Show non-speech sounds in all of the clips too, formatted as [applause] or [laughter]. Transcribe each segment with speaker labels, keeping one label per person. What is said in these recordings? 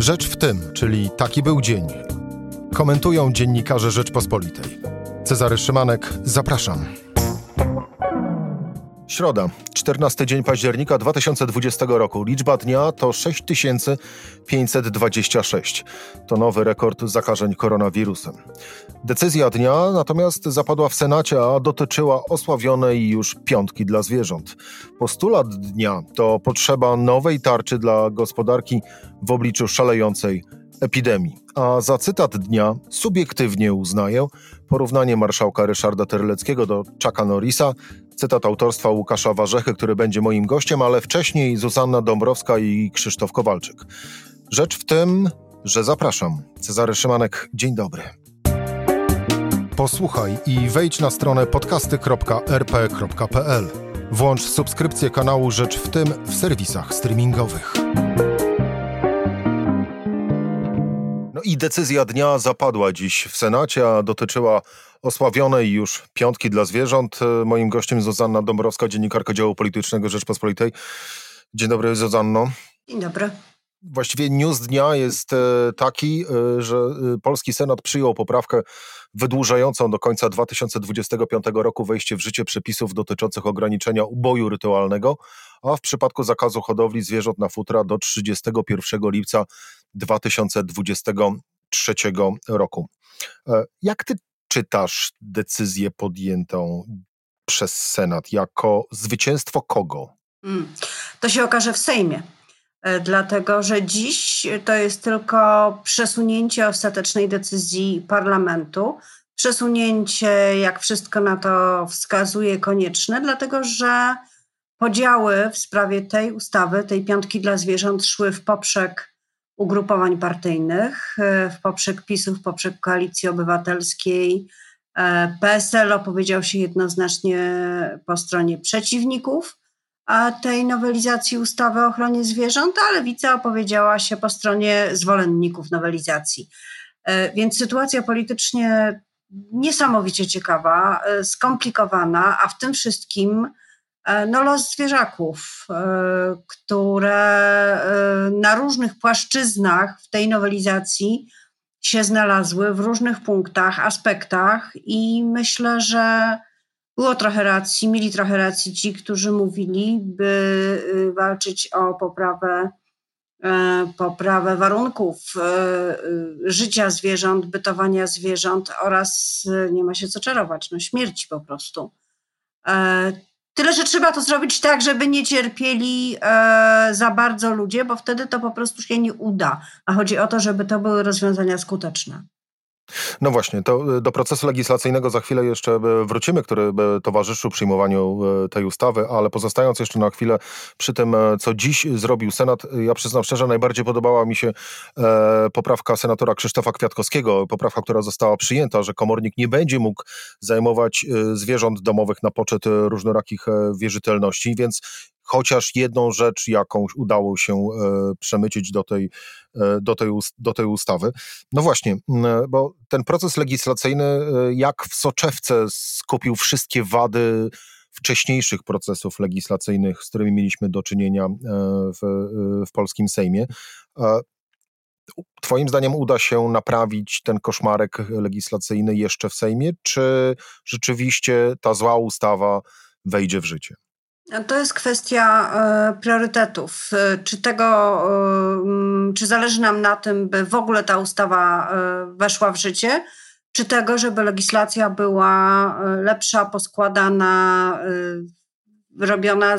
Speaker 1: Rzecz w tym, czyli taki był dzień. Komentują dziennikarze Rzeczpospolitej. Cezary Szymanek, zapraszam. Środa, 14 dzień października 2020 roku. Liczba dnia to 6526. To nowy rekord zakażeń koronawirusem. Decyzja dnia natomiast zapadła w Senacie, a dotyczyła osławionej już piątki dla zwierząt. Postulat dnia to potrzeba nowej tarczy dla gospodarki w obliczu szalejącej epidemii. A za cytat dnia subiektywnie uznaję porównanie marszałka Ryszarda Terleckiego do Chucka Norrisa, cytat autorstwa Łukasza Warzechy, który będzie moim gościem, ale wcześniej Zuzanna Dąbrowska i Krzysztof Kowalczyk. Rzecz w tym, że zapraszam. Cezary Szymanek, dzień dobry. Posłuchaj i wejdź na stronę podcasty.rp.pl. Włącz subskrypcję kanału Rzecz w tym w serwisach streamingowych. No i decyzja dnia zapadła dziś w Senacie, a dotyczyła osławionej już piątki dla zwierząt. Moim gościem Zuzanna Dąbrowska, dziennikarka działu politycznego Rzeczpospolitej. Dzień dobry, Zuzanno.
Speaker 2: Dzień dobry.
Speaker 1: Właściwie news dnia jest e, taki, e, że e, polski Senat przyjął poprawkę wydłużającą do końca 2025 roku wejście w życie przepisów dotyczących ograniczenia uboju rytualnego, a w przypadku zakazu hodowli zwierząt na futra do 31 lipca 2023 roku. Jak ty czytasz decyzję podjętą przez Senat jako zwycięstwo kogo?
Speaker 2: Mm, to się okaże w Sejmie. E, dlatego że dziś to jest tylko przesunięcie ostatecznej decyzji parlamentu. Przesunięcie, jak wszystko na to wskazuje, konieczne, dlatego że podziały w sprawie tej ustawy, tej piątki dla zwierząt, szły w poprzek ugrupowań partyjnych, e, w poprzek PiSu, w poprzek Koalicji Obywatelskiej. E, PSL opowiedział się jednoznacznie po stronie przeciwników tej nowelizacji ustawy o ochronie zwierząt, a lewica opowiedziała się po stronie zwolenników nowelizacji. E, więc sytuacja politycznie niesamowicie ciekawa, skomplikowana, a w tym wszystkim no, los zwierzaków, które na różnych płaszczyznach w tej nowelizacji się znalazły, w różnych punktach, aspektach, i myślę, że było trochę racji, mieli trochę racji ci, którzy mówili, by y, walczyć o poprawę, e, poprawę warunków e, y, życia zwierząt, bytowania zwierząt oraz e, nie ma się co czarować, no śmierci po prostu. Tyle, że trzeba to zrobić tak, żeby nie cierpieli za bardzo ludzie, bo wtedy to po prostu się nie uda. A chodzi o to, żeby to były rozwiązania skuteczne.
Speaker 1: No właśnie, to e, do procesu legislacyjnego za chwilę jeszcze e, wrócimy, który e, towarzyszył przyjmowaniu tej ustawy, ale pozostając jeszcze na chwilę przy tym, co dziś zrobił Senat, ja przyznam szczerze, najbardziej podobała mi się poprawka senatora Krzysztofa Kwiatkowskiego, poprawka, która została przyjęta, że komornik nie będzie mógł zajmować zwierząt domowych na poczet różnorakich wierzytelności, więc chociaż jedną rzecz jakąś udało się e, przemycić do tej, e, do, tej, do tej ustawy. No właśnie, bo ten proces legislacyjny e, jak w soczewce skupił wszystkie wady wcześniejszych procesów legislacyjnych, z którymi mieliśmy do czynienia w, w polskim Sejmie. Twoim zdaniem uda się naprawić ten koszmarek legislacyjny jeszcze w Sejmie, czy rzeczywiście ta zła ustawa wejdzie w życie?
Speaker 2: To jest kwestia e, priorytetów. E, czy tego, e, czy zależy nam na tym, by w ogóle ta ustawa weszła w życie, czy tego, żeby legislacja była lepsza, poskładana, robiona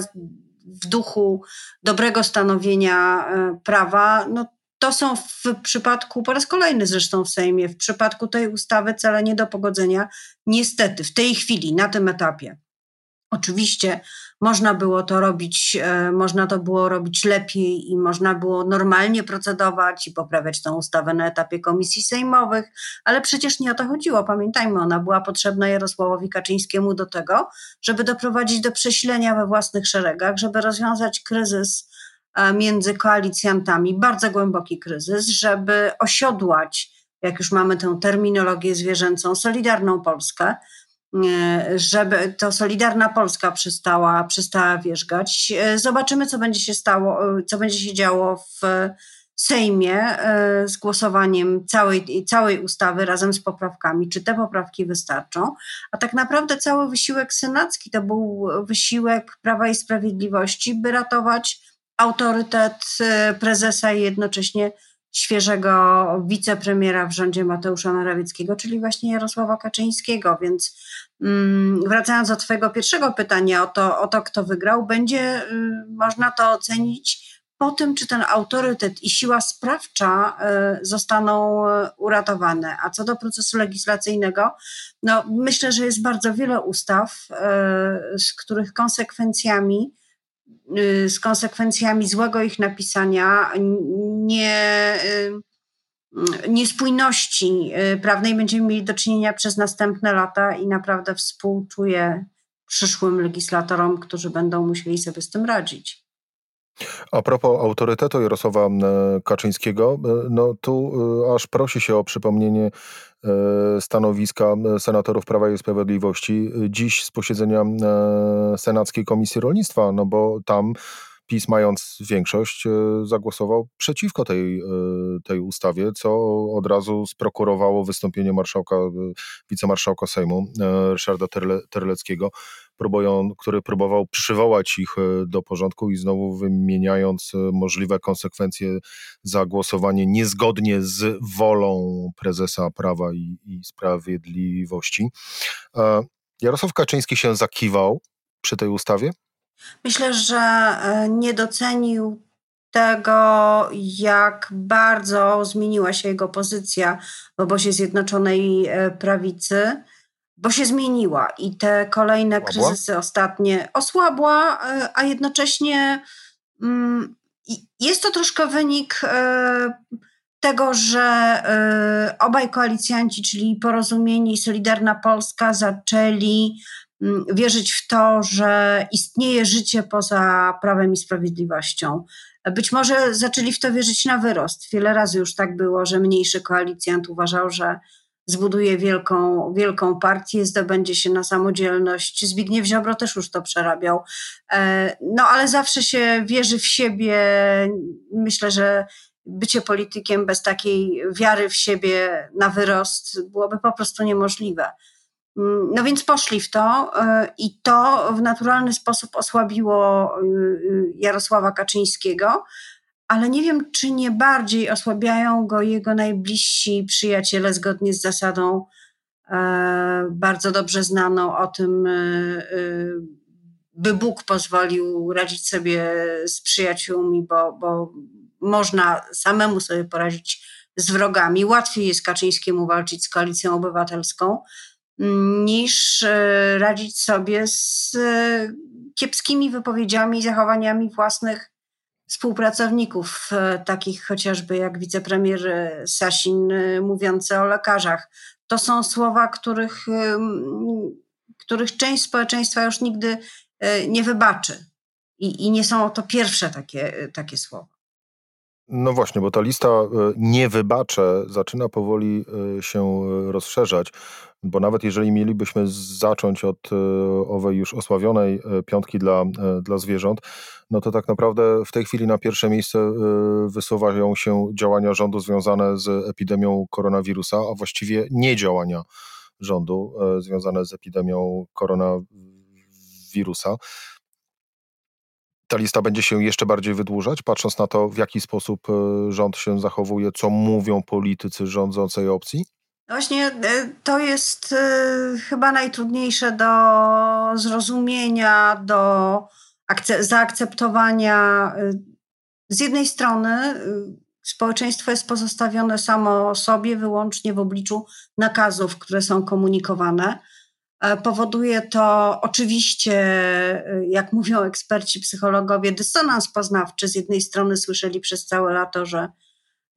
Speaker 2: w duchu dobrego stanowienia prawa? No, to są w przypadku, po raz kolejny zresztą w Sejmie, w przypadku tej ustawy cele nie do pogodzenia, niestety, w tej chwili, na tym etapie. Oczywiście można było to robić, e, można to było robić lepiej i można było normalnie procedować i poprawiać tę ustawę na etapie komisji sejmowych, ale przecież nie o to chodziło. Pamiętajmy, ona była potrzebna Jarosławowi Kaczyńskiemu do tego, żeby doprowadzić do przesilenia we własnych szeregach, żeby rozwiązać kryzys e, między koalicjantami, bardzo głęboki kryzys, żeby osiodłać, jak już mamy tę terminologię zwierzęcą, Solidarną Polskę, żeby to Solidarna Polska przestała, przestała wierzgać. Zobaczymy, co będzie się stało, co będzie się działo w Sejmie e, z głosowaniem całej, całej ustawy razem z poprawkami, czy te poprawki wystarczą. A tak naprawdę cały wysiłek senacki to był wysiłek Prawa i Sprawiedliwości, by ratować autorytet e, prezesa i jednocześnie świeżego wicepremiera w rządzie Mateusza Morawieckiego, czyli właśnie Jarosława Kaczyńskiego. Więc mm, wracając do Twojego pierwszego pytania o to, o to kto wygrał, będzie y, można to ocenić po tym, czy ten autorytet i siła sprawcza y, zostaną y, uratowane. A co do procesu legislacyjnego, no myślę, że jest bardzo wiele ustaw, z których konsekwencjami z konsekwencjami złego ich napisania, nie, y, niespójności y, prawnej będziemy mieli do czynienia przez następne lata i naprawdę współczuję przyszłym legislatorom, którzy będą musieli sobie z tym radzić.
Speaker 1: A propos autorytetu Jarosława Kaczyńskiego, no tu aż prosi się o przypomnienie stanowiska senatorów Prawa i Sprawiedliwości. Dziś z posiedzenia e, Senackiej Komisji Rolnictwa, no bo tam PiS mając większość e, zagłosował przeciwko tej, tej ustawie, co od razu sprokurowało wystąpienie marszałka, wicemarszałka Sejmu Ryszarda Terle, Terleckiego, próbują, który próbował przywołać ich e, do porządku i znowu wymieniając e, możliwe konsekwencje za głosowanie niezgodnie z wolą prezesa Prawa i, i Sprawiedliwości. E, Jarosław Kaczyński się zakiwał przy tej ustawie?
Speaker 2: Myślę, że nie docenił tego, jak bardzo zmieniła się jego pozycja w obozie Zjednoczonej Prawicy bo się zmieniła i te kolejne osłabła? kryzysy ostatnie osłabła, e, a jednocześnie mm, jest to troszkę wynik e, tego, że e, obaj koalicjanci, czyli Porozumienie i Solidarna Polska, zaczęli mm, wierzyć w to, że istnieje życie poza prawem i sprawiedliwością. Być może zaczęli w to wierzyć na wyrost. Wiele razy już tak było, że mniejszy koalicjant uważał, że zbuduje wielką, wielką partię, zdobędzie się na samodzielność. Zbigniew Ziobro też już to przerabiał. E, no ale zawsze się wierzy w siebie. Myślę, że bycie politykiem bez takiej wiary w siebie na wyrost byłoby po prostu niemożliwe. Mm, no więc poszli w to e, i to w naturalny sposób osłabiło y, y, Jarosława Kaczyńskiego, ale nie wiem, czy nie bardziej osłabiają go jego najbliżsi przyjaciele zgodnie z zasadą e, bardzo dobrze znaną o tym, e, e, by Bóg pozwolił radzić sobie z przyjaciółmi, bo, bo można samemu sobie poradzić z wrogami. Łatwiej jest Kaczyńskiemu walczyć z koalicją obywatelską, niż e, radzić sobie z e, kiepskimi wypowiedziami i zachowaniami własnych współpracowników, e, takich chociażby jak wicepremier e, Sasin e, mówiący o lekarzach. To są słowa, których, których część społeczeństwa już nigdy nie wybaczy. I, i nie są to pierwsze takie, takie słowa.
Speaker 1: No właśnie, bo ta lista nie wybaczę zaczyna powoli się rozszerzać, bo nawet jeżeli mielibyśmy zacząć od owej już osławionej piątki dla, dla zwierząt, no to tak naprawdę w tej chwili na pierwsze miejsce wysuwają się działania rządu związane z epidemią koronawirusa, a właściwie nie działania rządu związane z epidemią koronawirusa. Ta lista będzie się jeszcze bardziej wydłużać, patrząc na to, w jaki sposób rząd się zachowuje, co mówią politycy rządzącej opcji?
Speaker 2: Właśnie to jest chyba najtrudniejsze do zrozumienia, do zaakceptowania. Y, z jednej strony społeczeństwo jest pozostawione samo sobie wyłącznie w obliczu nakazów, które są komunikowane. E, powoduje to oczywiście, jak mówią eksperci, psychologowie, dysonans poznawczy. Z jednej strony słyszeli przez całe lato, że,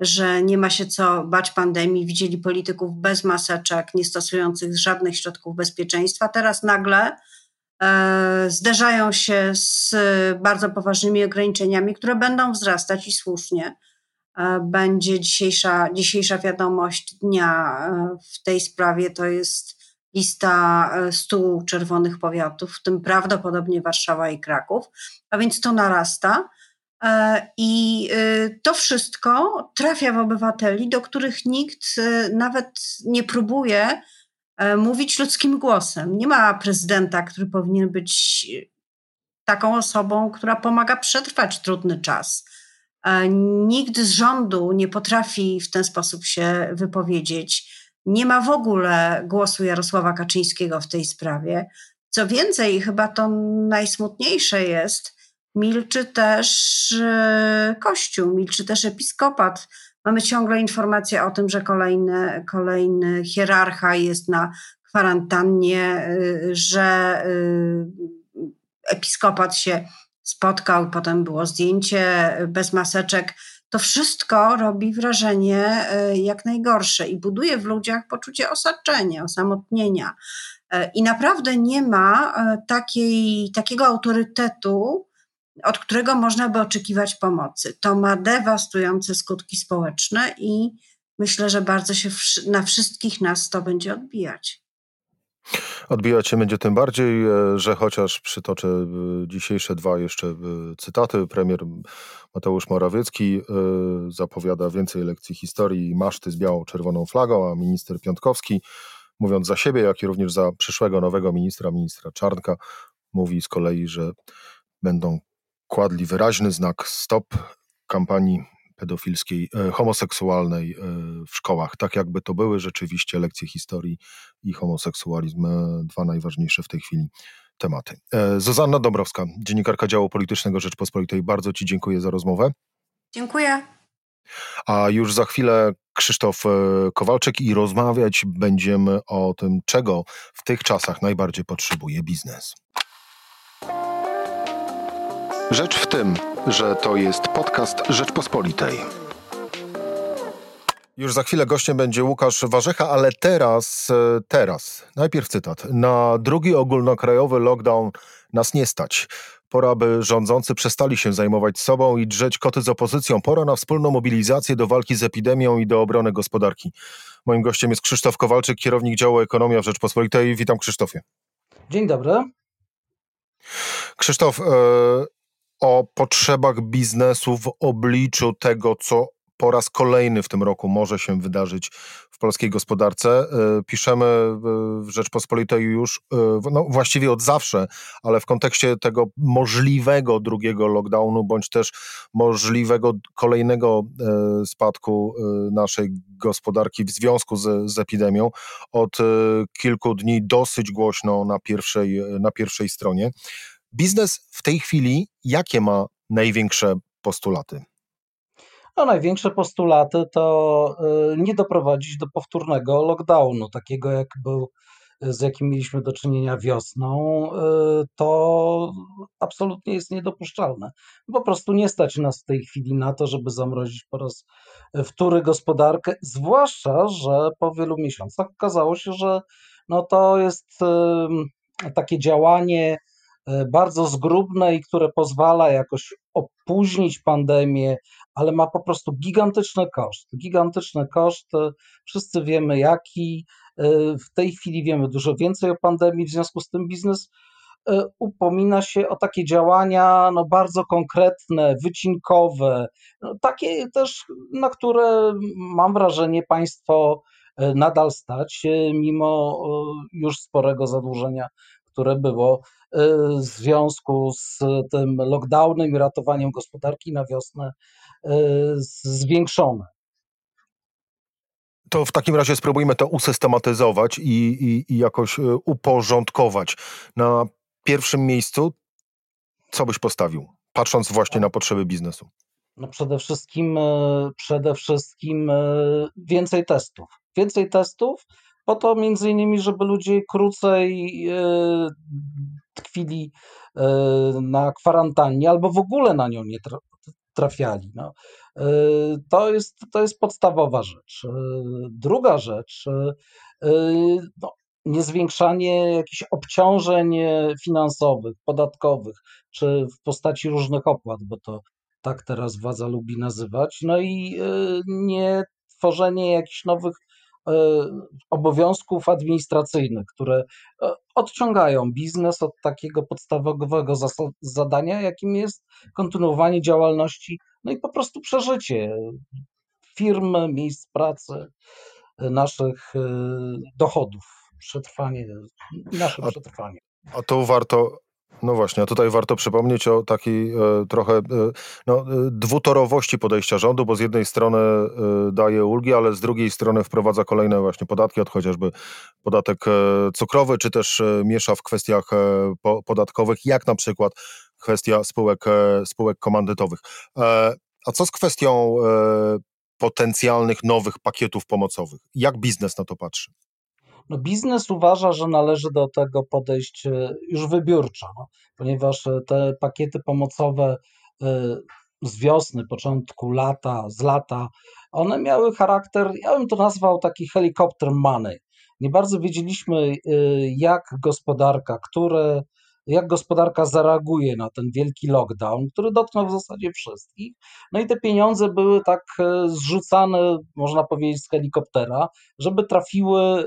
Speaker 2: że nie ma się co bać pandemii, widzieli polityków bez maseczek, nie stosujących żadnych środków bezpieczeństwa. Teraz nagle E, zderzają się z bardzo poważnymi ograniczeniami, które będą wzrastać i słusznie. E, będzie dzisiejsza, dzisiejsza wiadomość dnia e, w tej sprawie to jest lista stu czerwonych powiatów, w tym prawdopodobnie Warszawa i Kraków, a więc to narasta. I to wszystko trafia w obywateli, do których nikt nawet nie próbuje mówić ludzkim głosem. Nie ma prezydenta, który powinien być taką osobą, która pomaga przetrwać trudny czas. Nikt z rządu nie potrafi w ten sposób się wypowiedzieć. Nie ma w ogóle głosu Jarosława Kaczyńskiego w tej sprawie. Co więcej, chyba to najsmutniejsze jest, milczy też e, Kościół, milczy też episkopat. Mamy ciągle informacje o tym, że kolejny, kolejny hierarcha jest na kwarantannie, e, że e, episkopat się spotkał, potem było zdjęcie bez maseczek. To wszystko robi wrażenie jak najgorsze i buduje w ludziach poczucie osaczenia, osamotnienia. I naprawdę nie ma takiej, takiego autorytetu, od którego można by oczekiwać pomocy. To ma dewastujące skutki społeczne i myślę, że bardzo się na wszystkich nas to będzie odbijać.
Speaker 1: Odbijać się będzie tym bardziej, e, że chociaż przytoczę e, dzisiejsze dwa jeszcze e, cytaty. Premier Mateusz Morawiecki zapowiada więcej lekcji historii i maszty z biało-czerwoną flagą, a minister Piątkowski, mówiąc za siebie, jak i również za przyszłego nowego ministra, ministra Czarnka, mówi z kolei, że będą kładli wyraźny znak stop kampanii pedofilskiej, e, homoseksualnej e, w szkołach, tak jakby to były rzeczywiście lekcje historii i homoseksualizm, e, dwa najważniejsze w tej chwili tematy. Zuzanna Dąbrowska, dziennikarka działu politycznego Rzeczpospolitej, bardzo Ci dziękuję za rozmowę.
Speaker 2: Dziękuję.
Speaker 1: A już za chwilę Krzysztof Kowalczyk i rozmawiać będziemy o tym, czego w tych czasach najbardziej potrzebuje biznes. Rzecz w tym, że to jest podcast Rzeczpospolitej. Już za chwilę gościem będzie Łukasz Warzecha, ale teraz, e, teraz, najpierw cytat. Na drugi ogólnokrajowy lockdown nas nie stać. Pora, by rządzący przestali się zajmować sobą i drzeć koty z opozycją. Pora na wspólną mobilizację do walki z epidemią i do obrony gospodarki. Moim gościem jest Krzysztof Kowalczyk, kierownik działu Ekonomia w Rzeczpospolitej. Witam Krzysztofie.
Speaker 3: Dzień dobry.
Speaker 1: Krzysztof, e, o potrzebach biznesu w obliczu tego, co po raz kolejny w tym roku może się wydarzyć w polskiej gospodarce. E, piszemy w Rzeczpospolitej już e, no, właściwie od zawsze, ale w kontekście tego możliwego drugiego lockdownu, bądź też możliwego kolejnego e, spadku naszej gospodarki w związku z, z epidemią. Od kilku dni dosyć głośno na pierwszej, na pierwszej stronie. Biznes w tej chwili jakie ma największe postulaty?
Speaker 3: No, największe postulaty to y, nie doprowadzić do powtórnego lockdownu, takiego jak był, z jakim mieliśmy do czynienia wiosną, y, to absolutnie jest niedopuszczalne. Po prostu nie stać nas w tej chwili na to, żeby zamrozić po raz wtóry gospodarkę, zwłaszcza, że po wielu miesiącach okazało się, że no to jest takie działanie bardzo zgrubne i które pozwala jakoś opóźnić pandemię, ale ma po prostu gigantyczny koszt. Gigantyczny koszt, e, wszyscy wiemy jaki. E, w tej chwili wiemy dużo więcej o pandemii, w związku z tym biznes upomina się o takie działania no, bardzo konkretne, wycinkowe, no, takie też, na które mam wrażenie państwo nadal stać, mimo już sporego zadłużenia, które było w związku z tym lockdownem i ratowaniem gospodarki na wiosnę e, zwiększone.
Speaker 1: To w takim razie spróbujmy to usystematyzować i, i, i jakoś e, uporządkować. Na pierwszym miejscu co byś postawił, patrząc właśnie na potrzeby biznesu?
Speaker 3: No przede wszystkim, przede wszystkim więcej testów. Więcej testów, po to między innymi, żeby ludzie krócej tkwili e, na kwarantannie albo w ogóle na nią nie trafiali. No. E, to, jest, to jest podstawowa rzecz. E, druga rzecz, no, niezwiększanie jakichś obciążeń finansowych, podatkowych, czy w postaci różnych opłat, bo to tak teraz władza lubi nazywać. No i nie tworzenie jakichś nowych obowiązków administracyjnych, które odciągają biznes od takiego podstawowego zadania, jakim jest kontynuowanie działalności, no i po prostu przeżycie firm, miejsc pracy, naszych dochodów, przetrwanie, nasze przetrwanie.
Speaker 1: A tu warto, no właśnie, a tutaj warto przypomnieć o takiej e, trochę e, no, e, dwutorowości podejścia rządu, bo z jednej strony e, daje ulgi, ale z drugiej strony wprowadza kolejne właśnie podatki, od chociażby podatek e, cukrowy, czy też e, miesza w kwestiach po, podatkowych, jak na przykład kwestia spółek, spółek komandytowych. A co z kwestią potencjalnych nowych pakietów pomocowych? Jak biznes na to patrzy?
Speaker 3: No biznes uważa, że należy do tego podejść e, już wybiórczo, no, ponieważ e, te pakiety pomocowe e, z wiosny, początku lata, z lata, one miały charakter, ja bym to nazwał taki helikopter money. Nie bardzo wiedzieliśmy, jak gospodarka, które jak gospodarka zareaguje na ten wielki lockdown, który dotknął w zasadzie wszystkich. No i te pieniądze były tak e, zrzucane, można powiedzieć, z helikoptera, żeby trafiły e,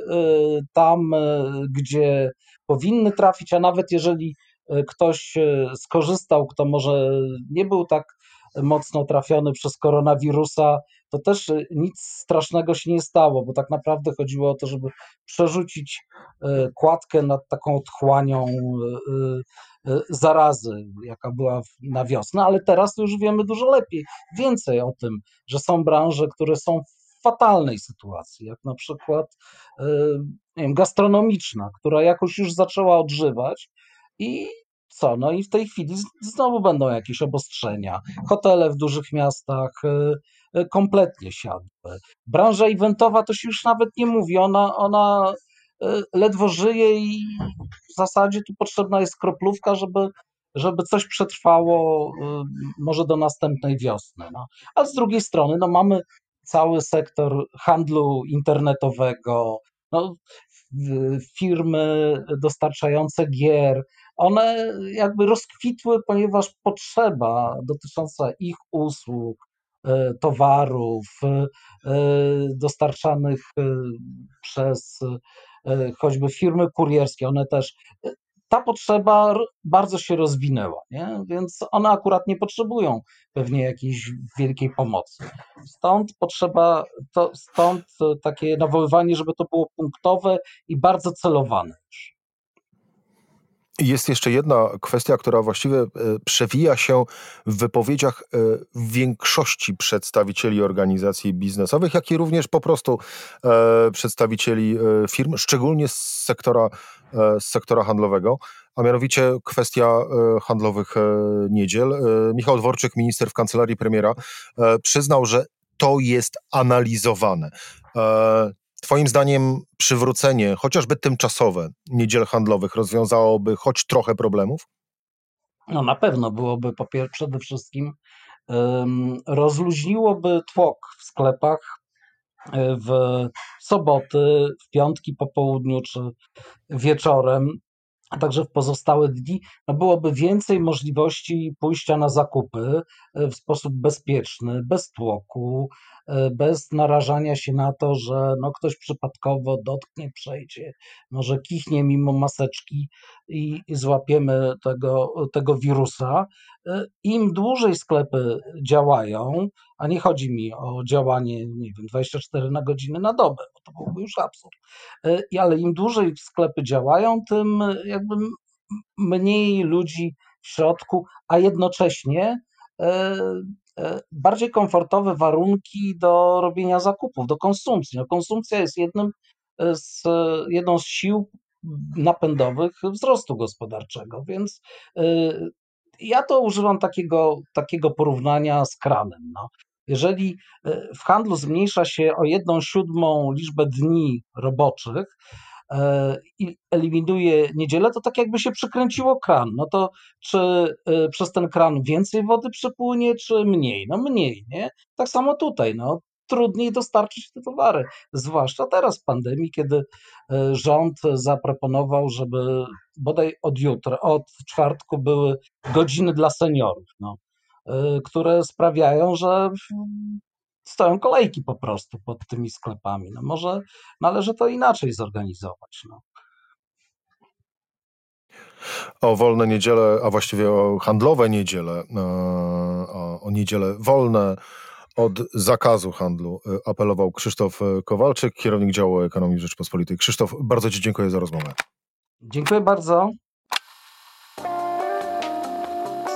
Speaker 3: tam, e, gdzie powinny trafić, a nawet jeżeli ktoś skorzystał, kto może nie był tak mocno trafiony przez koronawirusa, to też e, nic strasznego się nie stało, bo tak naprawdę chodziło o to, żeby przerzucić e, kładkę nad taką otchłanią e, zarazy, jaka była na wiosnę, ale teraz już wiemy dużo lepiej, więcej o tym, że są branże, które są w fatalnej sytuacji, jak na przykład wiem, gastronomiczna, która jakoś już zaczęła odżywać i co? No i w tej chwili znowu będą jakieś obostrzenia. Hotele w dużych miastach y, y, kompletnie siadły. Branża eventowa to się już nawet nie mówi. Ona, ona y, ledwo żyje i w zasadzie tu potrzebna jest kroplówka, żeby, żeby coś przetrwało może do następnej wiosny. No. A z drugiej strony no mamy cały sektor handlu internetowego, no, firmy dostarczające gier, one jakby rozkwitły, ponieważ potrzeba dotycząca ich usług, e, towarów e, dostarczanych e, przez choćby firmy kurierskie, one też ta potrzeba bardzo się rozwinęła, nie? więc one akurat nie potrzebują pewnie jakiejś wielkiej pomocy. Stąd potrzeba, to, stąd takie nawoływanie, żeby to było punktowe i bardzo celowane.
Speaker 1: Jest jeszcze jedna kwestia, która właściwie e, przewija się w wypowiedziach e, większości przedstawicieli organizacji biznesowych, jak i również po prostu e, przedstawicieli firm, szczególnie z sektora, z sektora handlowego, a mianowicie kwestia handlowych niedziel. Michał Dworczyk, minister w kancelarii premiera, przyznał, że to jest analizowane. Twoim zdaniem przywrócenie, chociażby tymczasowe, niedziel handlowych rozwiązałoby choć trochę problemów?
Speaker 3: No na pewno byłoby po pierwsze przede wszystkim um, rozluźniłoby tłok w sklepach e, w soboty, w piątki po południu czy wieczorem, a także w pozostałe dni, no byłoby więcej możliwości pójścia na zakupy e, w sposób bezpieczny, bez tłoku, bez narażania się na to, że no ktoś przypadkowo dotknie, przejdzie, może kichnie mimo maseczki i, złapiemy tego, tego wirusa. E, Im dłużej sklepy działają, a nie chodzi mi o działanie, nie wiem, 24 na godzinę na dobę, bo to byłby już absurd, e, ale im dłużej sklepy działają, tym jakby mniej ludzi w środku, a jednocześnie E, bardziej komfortowe warunki do robienia zakupów, do konsumpcji. No, konsumpcja jest jednym e, z, jedną z sił napędowych wzrostu gospodarczego, więc e, ja to używam takiego, takiego porównania z kranem. No. Jeżeli w handlu zmniejsza się o jedną siódmą liczbę dni roboczych, E, i eliminuje niedzielę, to tak jakby się przykręciło kran. No to czy e, przez ten kran więcej wody przypłynie, czy mniej? No mniej, nie? Tak samo tutaj, no trudniej dostarczyć te towary, zwłaszcza teraz w pandemii, kiedy e, rząd zaproponował, żeby bodaj od jutra, od czwartku były godziny dla seniorów, no, które sprawiają, że stoją kolejki po prostu pod tymi sklepami. No może należy to inaczej zorganizować. No.
Speaker 1: O wolne niedziele, a właściwie o handlowe niedziele, e, o, o niedziele wolne od zakazu handlu e, apelował Krzysztof Kowalczyk, kierownik działu ekonomii Rzeczpospolitej. Krzysztof, bardzo Ci dziękuję za rozmowę.
Speaker 3: Dziękuję bardzo.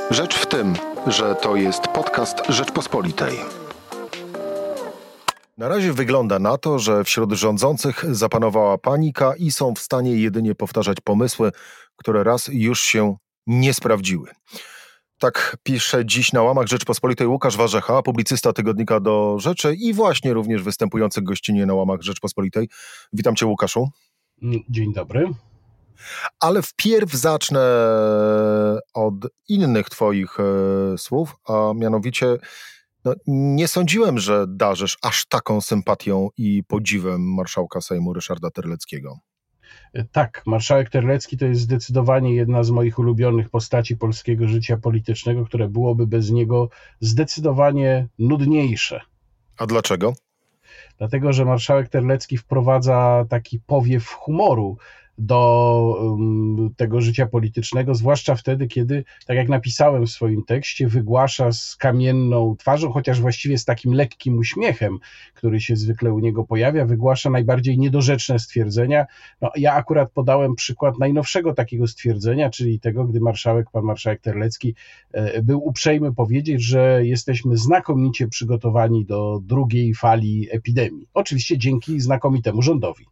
Speaker 1: Rzecz w tym, że to jest podcast Rzeczpospolitej. Na razie wygląda na to, że wśród rządzących zapanowała panika i są w stanie jedynie powtarzać pomysły, które raz już się nie sprawdziły. Tak pisze dziś na łamach Rzeczpospolitej Łukasz Warzecha, publicysta tygodnika do rzeczy i właśnie również występujący gościnnie na łamach Rzeczpospolitej. Witam Cię, Łukaszu.
Speaker 4: Dzień dobry.
Speaker 1: Ale wpierw zacznę od innych Twoich e, słów, a mianowicie no, nie sądziłem, że darzysz aż taką sympatią i podziwem marszałka Sejmu Ryszarda Terleckiego.
Speaker 4: Tak, marszałek Terlecki to jest zdecydowanie jedna z moich ulubionych postaci polskiego życia politycznego, które byłoby bez niego zdecydowanie nudniejsze.
Speaker 1: A dlaczego?
Speaker 4: Dlatego, że marszałek Terlecki wprowadza taki powiew humoru do tego życia politycznego, zwłaszcza wtedy, kiedy, tak jak napisałem w swoim tekście, wygłasza z kamienną twarzą, chociaż właściwie z takim lekkim uśmiechem, który się zwykle u niego pojawia, wygłasza najbardziej niedorzeczne stwierdzenia. No, ja akurat podałem przykład najnowszego takiego stwierdzenia, czyli tego, gdy marszałek, pan marszałek Terlecki e, był uprzejmy powiedzieć, że jesteśmy znakomicie przygotowani do drugiej fali epidemii. Oczywiście dzięki znakomitemu rządowi.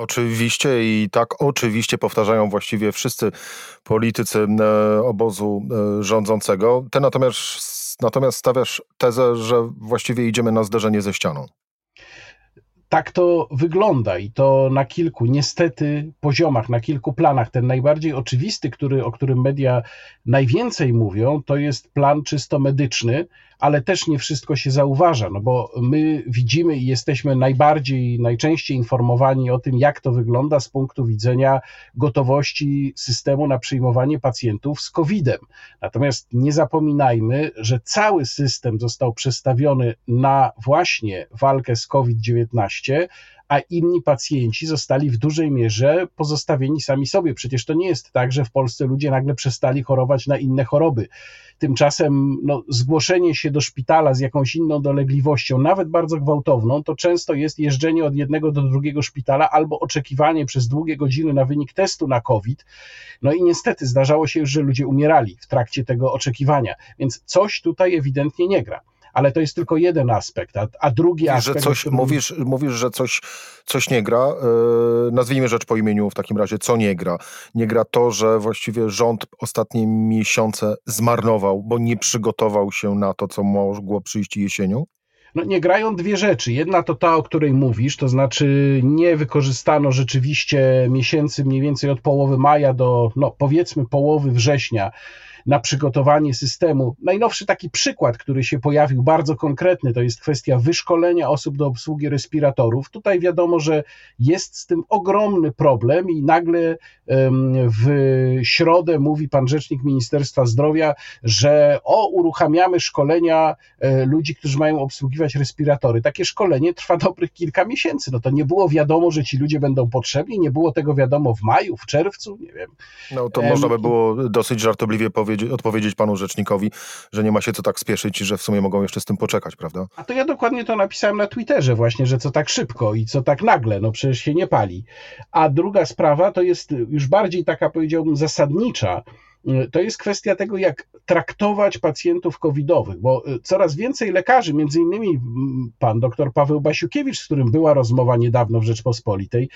Speaker 1: Oczywiście i tak oczywiście powtarzają właściwie wszyscy politycy e, obozu e, rządzącego. Ty natomiast, natomiast stawiasz tezę, że właściwie idziemy na zderzenie ze ścianą.
Speaker 4: Tak to wygląda i to na kilku, niestety, poziomach, na kilku planach. Ten najbardziej oczywisty, który, o którym media najwięcej mówią, to jest plan czysto medyczny, ale też nie wszystko się zauważa, no bo my widzimy i jesteśmy najbardziej, najczęściej informowani o tym, jak to wygląda z punktu widzenia gotowości systemu na przyjmowanie pacjentów z COVID-em. Natomiast nie zapominajmy, że cały system został przestawiony na właśnie walkę z COVID-19, a inni pacjenci zostali w dużej mierze pozostawieni sami sobie. Przecież to nie jest tak, że w Polsce ludzie nagle przestali chorować na inne choroby. Tymczasem no, zgłoszenie się do szpitala z jakąś inną dolegliwością, nawet bardzo gwałtowną, to często jest jeżdżenie od jednego do drugiego szpitala albo oczekiwanie przez długie godziny na wynik testu na COVID. No i niestety zdarzało się że ludzie umierali w trakcie tego oczekiwania, więc coś tutaj ewidentnie nie gra ale to jest tylko jeden aspekt, a, a drugi
Speaker 1: mówisz,
Speaker 4: aspekt...
Speaker 1: Że coś, którym... mówisz, mówisz, że coś, coś nie gra. Yy, nazwijmy rzecz po imieniu w takim razie, co nie gra. Nie gra to, że właściwie rząd ostatnie miesiące zmarnował, bo nie przygotował się na to, co mogło przyjść jesienią?
Speaker 4: No, nie grają dwie rzeczy. Jedna to ta, o której mówisz, to znaczy nie wykorzystano rzeczywiście miesięcy mniej więcej od połowy maja do, no powiedzmy, połowy września na przygotowanie systemu. Najnowszy taki przykład, który się pojawił, bardzo konkretny, to jest kwestia wyszkolenia osób do obsługi respiratorów. Tutaj wiadomo, że jest z tym ogromny problem i nagle w środę mówi pan rzecznik Ministerstwa Zdrowia, że o, uruchamiamy szkolenia e, ludzi, którzy mają obsługiwać respiratory. Takie szkolenie trwa [laughs] dobrych kilka miesięcy. No to nie było wiadomo, że ci ludzie będą potrzebni, nie było tego wiadomo w maju, w czerwcu, nie wiem.
Speaker 1: No to można by było dosyć żartobliwie powiedzieć, odpowiedzieć panu rzecznikowi, że nie ma się co tak spieszyć i że w sumie mogą jeszcze z tym poczekać, prawda?
Speaker 4: A to ja dokładnie to napisałem na Twitterze właśnie, że co tak szybko i co tak nagle, no przecież się nie pali. A druga sprawa to jest już bardziej taka powiedziałbym zasadnicza, to jest kwestia tego, jak traktować pacjentów covidowych, bo y, coraz więcej lekarzy, między innymi pan dr Paweł Basiukiewicz, z którym była rozmowa niedawno w Rzeczpospolitej,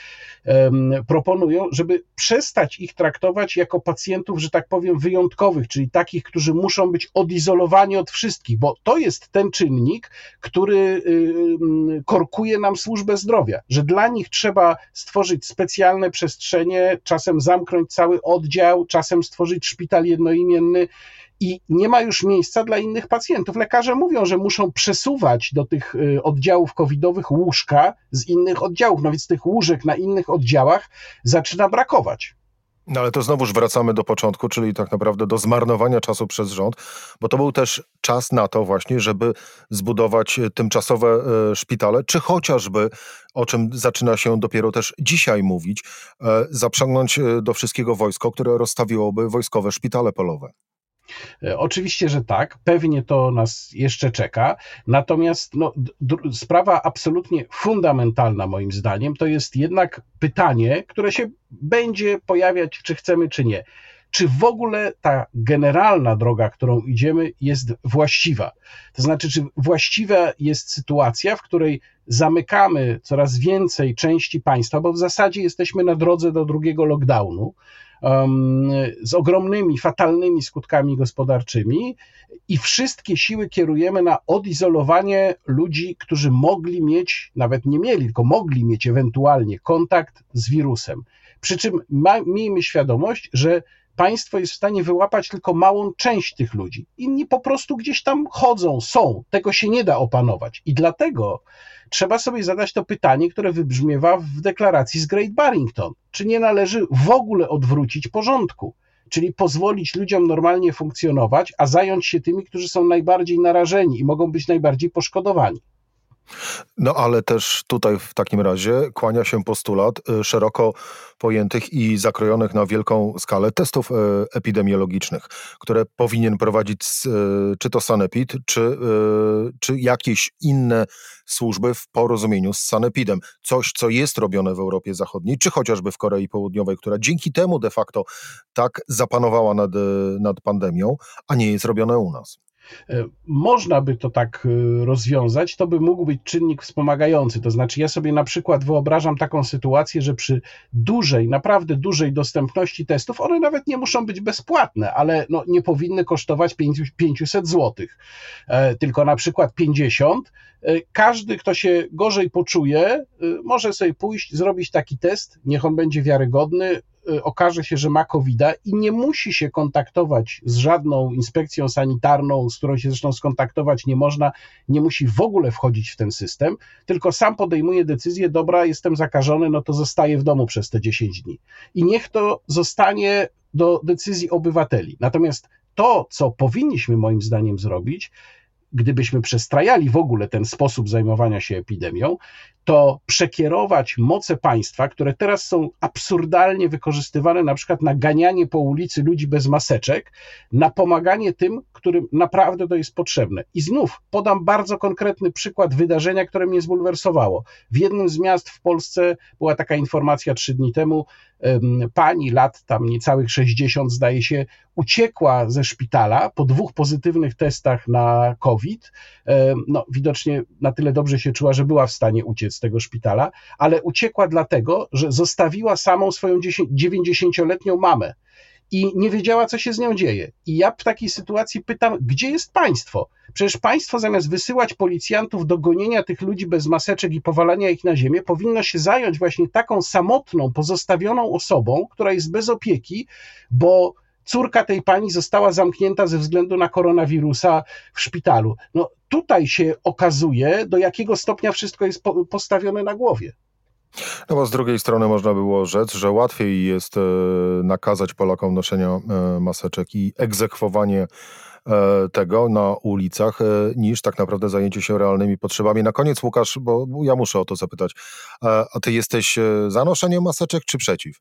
Speaker 4: proponują, żeby przestać ich traktować jako pacjentów, że tak powiem, wyjątkowych, czyli takich, którzy muszą być odizolowani od wszystkich, bo to jest ten czynnik, który y, korkuje nam służbę zdrowia, że dla nich trzeba stworzyć specjalne przestrzenie, czasem zamknąć cały oddział, czasem stworzyć szpital jednoimienny i nie ma już miejsca dla innych pacjentów. Lekarze mówią, że muszą przesuwać do tych y, oddziałów covidowych łóżka z innych oddziałów, no więc tych łóżek na innych oddziałach zaczyna brakować.
Speaker 1: No ale to znowuż wracamy do początku, czyli tak naprawdę do zmarnowania czasu przez rząd, bo to był też czas na to właśnie, żeby zbudować e, tymczasowe e, szpitale, czy chociażby, o czym zaczyna się dopiero też dzisiaj mówić, e, zaprzęgnąć do wszystkiego wojsko, które rozstawiłoby wojskowe szpitale polowe.
Speaker 4: E, oczywiście, że tak, pewnie to nas jeszcze czeka. Natomiast no, sprawa absolutnie fundamentalna, moim zdaniem, to jest jednak pytanie, które się będzie pojawiać, czy chcemy, czy nie. Czy w ogóle ta generalna droga, którą idziemy, jest właściwa? To znaczy, czy właściwa jest sytuacja, w której zamykamy coraz więcej części państwa, bo w zasadzie jesteśmy na drodze do drugiego lockdownu z ogromnymi, fatalnymi skutkami gospodarczymi i wszystkie siły kierujemy na odizolowanie ludzi, którzy mogli mieć, nawet nie mieli, tylko mogli mieć ewentualnie kontakt z wirusem. Przy czym ma, miejmy świadomość, że państwo jest w stanie wyłapać tylko małą część tych ludzi. Inni po prostu gdzieś tam chodzą, są. Tego się nie da opanować. I dlatego trzeba sobie zadać to pytanie, które wybrzmiewa w deklaracji z Great Barrington. Czy nie należy w ogóle odwrócić porządku? Czyli pozwolić ludziom normalnie funkcjonować, a zająć się tymi, którzy są najbardziej narażeni i mogą być najbardziej poszkodowani.
Speaker 1: No ale też tutaj w takim razie kłania się postulat y, szeroko pojętych i zakrojonych na wielką skalę testów y, epidemiologicznych, które powinien prowadzić y, czy to Sanepid, czy, czy jakieś inne służby w porozumieniu z Sanepidem. Coś, co jest robione w Europie Zachodniej, czy chociażby w Korei Południowej, która dzięki temu de facto tak zapanowała nad, nad pandemią, a nie jest robione u nas.
Speaker 4: E, można by to tak e, rozwiązać, to by mógł być czynnik wspomagający. To znaczy, ja sobie na przykład wyobrażam taką sytuację, że przy dużej, naprawdę dużej dostępności testów, one nawet nie muszą być bezpłatne, ale no, nie powinny kosztować 500 zł, e, tylko na przykład 50. Każdy, kto się gorzej poczuje, może sobie pójść, zrobić taki test, niech on będzie wiarygodny, okaże się, że ma covid i nie musi się kontaktować z żadną inspekcją sanitarną, z którą się zresztą skontaktować nie można, nie musi w ogóle wchodzić w ten system, tylko sam podejmuje decyzję, dobra, jestem zakażony, no to zostaję w domu przez te 10 dni. I niech to zostanie do decyzji obywateli. Natomiast to, co powinniśmy moim zdaniem zrobić, gdybyśmy przestrajali w ogóle ten sposób zajmowania się epidemią, to przekierować moce państwa, które teraz są absurdalnie wykorzystywane na przykład na ganianie po ulicy ludzi bez maseczek, na pomaganie tym, którym naprawdę to jest potrzebne. I znów podam bardzo konkretny przykład wydarzenia, które mnie zbulwersowało. W jednym z miast w Polsce była taka informacja trzy dni temu, pani lat tam niecałych 60 zdaje się, uciekła ze szpitala po dwóch pozytywnych testach na COVID. No, widocznie na tyle dobrze się czuła, że była w stanie uciec z tego szpitala, ale uciekła dlatego, że zostawiła samą swoją 90-letnią mamę i nie wiedziała, co się z nią dzieje. I ja w takiej sytuacji pytam, gdzie jest państwo? Przecież państwo zamiast wysyłać policjantów do gonienia tych ludzi bez maseczek i powalania ich na ziemię, powinno się zająć właśnie taką samotną, pozostawioną osobą, która jest bez opieki, bo córka tej pani została zamknięta ze względu na koronawirusa w szpitalu. No tutaj się okazuje, do jakiego stopnia wszystko jest postawione na głowie.
Speaker 1: No bo z drugiej strony można było rzec, że łatwiej jest e, nakazać Polakom noszenie e, maseczek i egzekwowanie e, tego na ulicach, niż tak naprawdę zajęcie się realnymi potrzebami. Na koniec, Łukasz, bo ja muszę o to zapytać, a ty jesteś za noszeniem maseczek czy przeciw?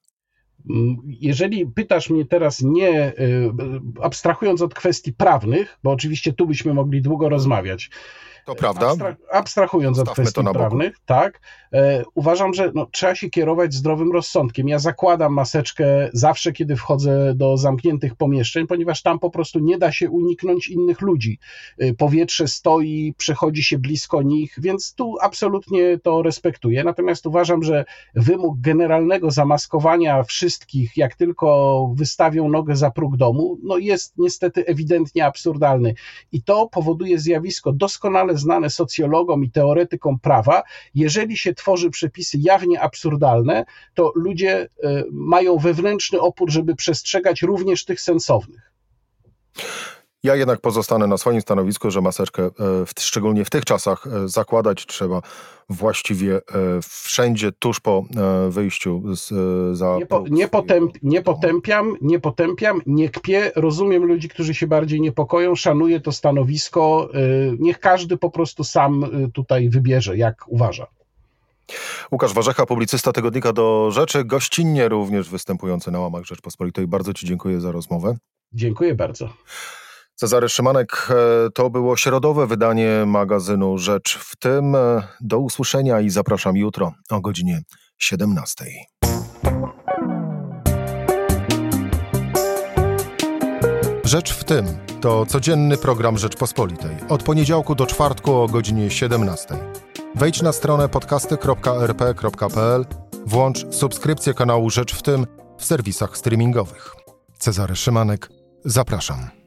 Speaker 4: Mm, jeżeli pytasz mnie teraz nie, abstrahując od kwestii prawnych, bo oczywiście tu byśmy mogli długo rozmawiać,
Speaker 1: to prawda. Abstra
Speaker 4: abstrahując od kwestii prawnych, tak, e, uważam, że no, trzeba się kierować zdrowym rozsądkiem. Ja zakładam maseczkę zawsze, kiedy wchodzę do zamkniętych pomieszczeń, ponieważ tam po prostu nie da się uniknąć innych ludzi. E, powietrze stoi, przechodzi się blisko nich, więc tu absolutnie to respektuję. Natomiast uważam, że wymóg generalnego zamaskowania wszystkich, jak tylko wystawią nogę za próg domu, no jest niestety ewidentnie absurdalny. I to powoduje zjawisko doskonale doskonale znane socjologom i teoretykom prawa, jeżeli się tworzy przepisy jawnie absurdalne, to ludzie e, mają wewnętrzny opór, żeby przestrzegać również tych sensownych.
Speaker 1: Ja jednak pozostanę na swoim stanowisku, że maseczkę, e, szczególnie w tych czasach, e, zakładać trzeba właściwie e, wszędzie, tuż po wyjściu z, za.
Speaker 4: Nie, po, nie, potęp, nie potępiam, nie potępiam, nie kpię. Rozumiem ludzi, którzy się bardziej niepokoją, szanuję to stanowisko. Niech każdy po prostu sam tutaj wybierze, jak uważa.
Speaker 1: Łukasz Warzecha, publicysta Tygodnika do Rzeczy, gościnnie również występujący na łamach Rzeczpospolitej. Bardzo Ci dziękuję za rozmowę.
Speaker 4: Dziękuję bardzo.
Speaker 1: Cezary Szymanek, e, to było środowe wydanie magazynu Rzecz w tym. E, do usłyszenia i zapraszam jutro o godzinie 17. Rzecz w tym to codzienny program Rzeczpospolitej. Od poniedziałku do czwartku o godzinie 17. Wejdź na stronę podcasty.rp.pl, włącz subskrypcję kanału Rzecz w tym w serwisach streamingowych. Cezary Szymanek, zapraszam.